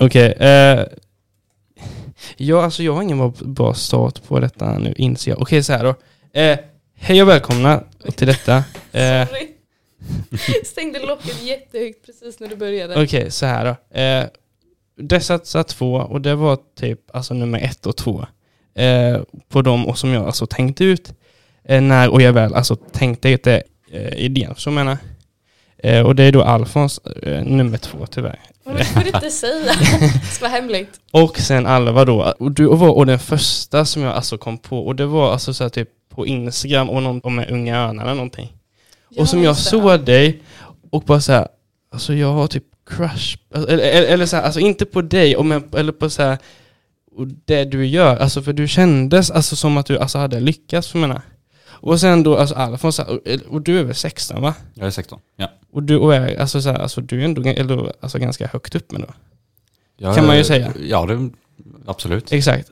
Okej. eh, ja, alltså jag har ingen bra, start på detta nu, inser jag. Okej, så här då. Eh, hej och välkomna till detta. Eh, Sorry. Stängde locket jättehögt precis när du började. Okej, så här då. Eh, det två och det var typ alltså nummer ett och två. Eh, på dem och som jag alltså tänkte ut eh, när och jag väl alltså tänkte ut det, eh, idén, så menar eh, Och det är då Alfons eh, nummer två tyvärr. Men det får du inte säga. Det ska vara hemligt. Och sen Alva då, och du var och den första som jag alltså kom på och det var alltså så här typ på Instagram och någon, om Unga Örnar eller någonting. och som jag såg dig och bara så här, alltså jag har typ crush, alltså, eller, eller, eller så här, alltså inte på dig, och men, eller på så här, och det du gör, alltså för du kändes alltså som att du alltså hade lyckats för mina. Och sen då, alltså Alfons, här, och, och du är väl 16 va? Jag är 16. Ja. Och du och är, alltså, så här, alltså du är ändå eller, alltså, ganska högt upp med då. Jag Kan man ju säga. Ja, det, absolut. Exakt.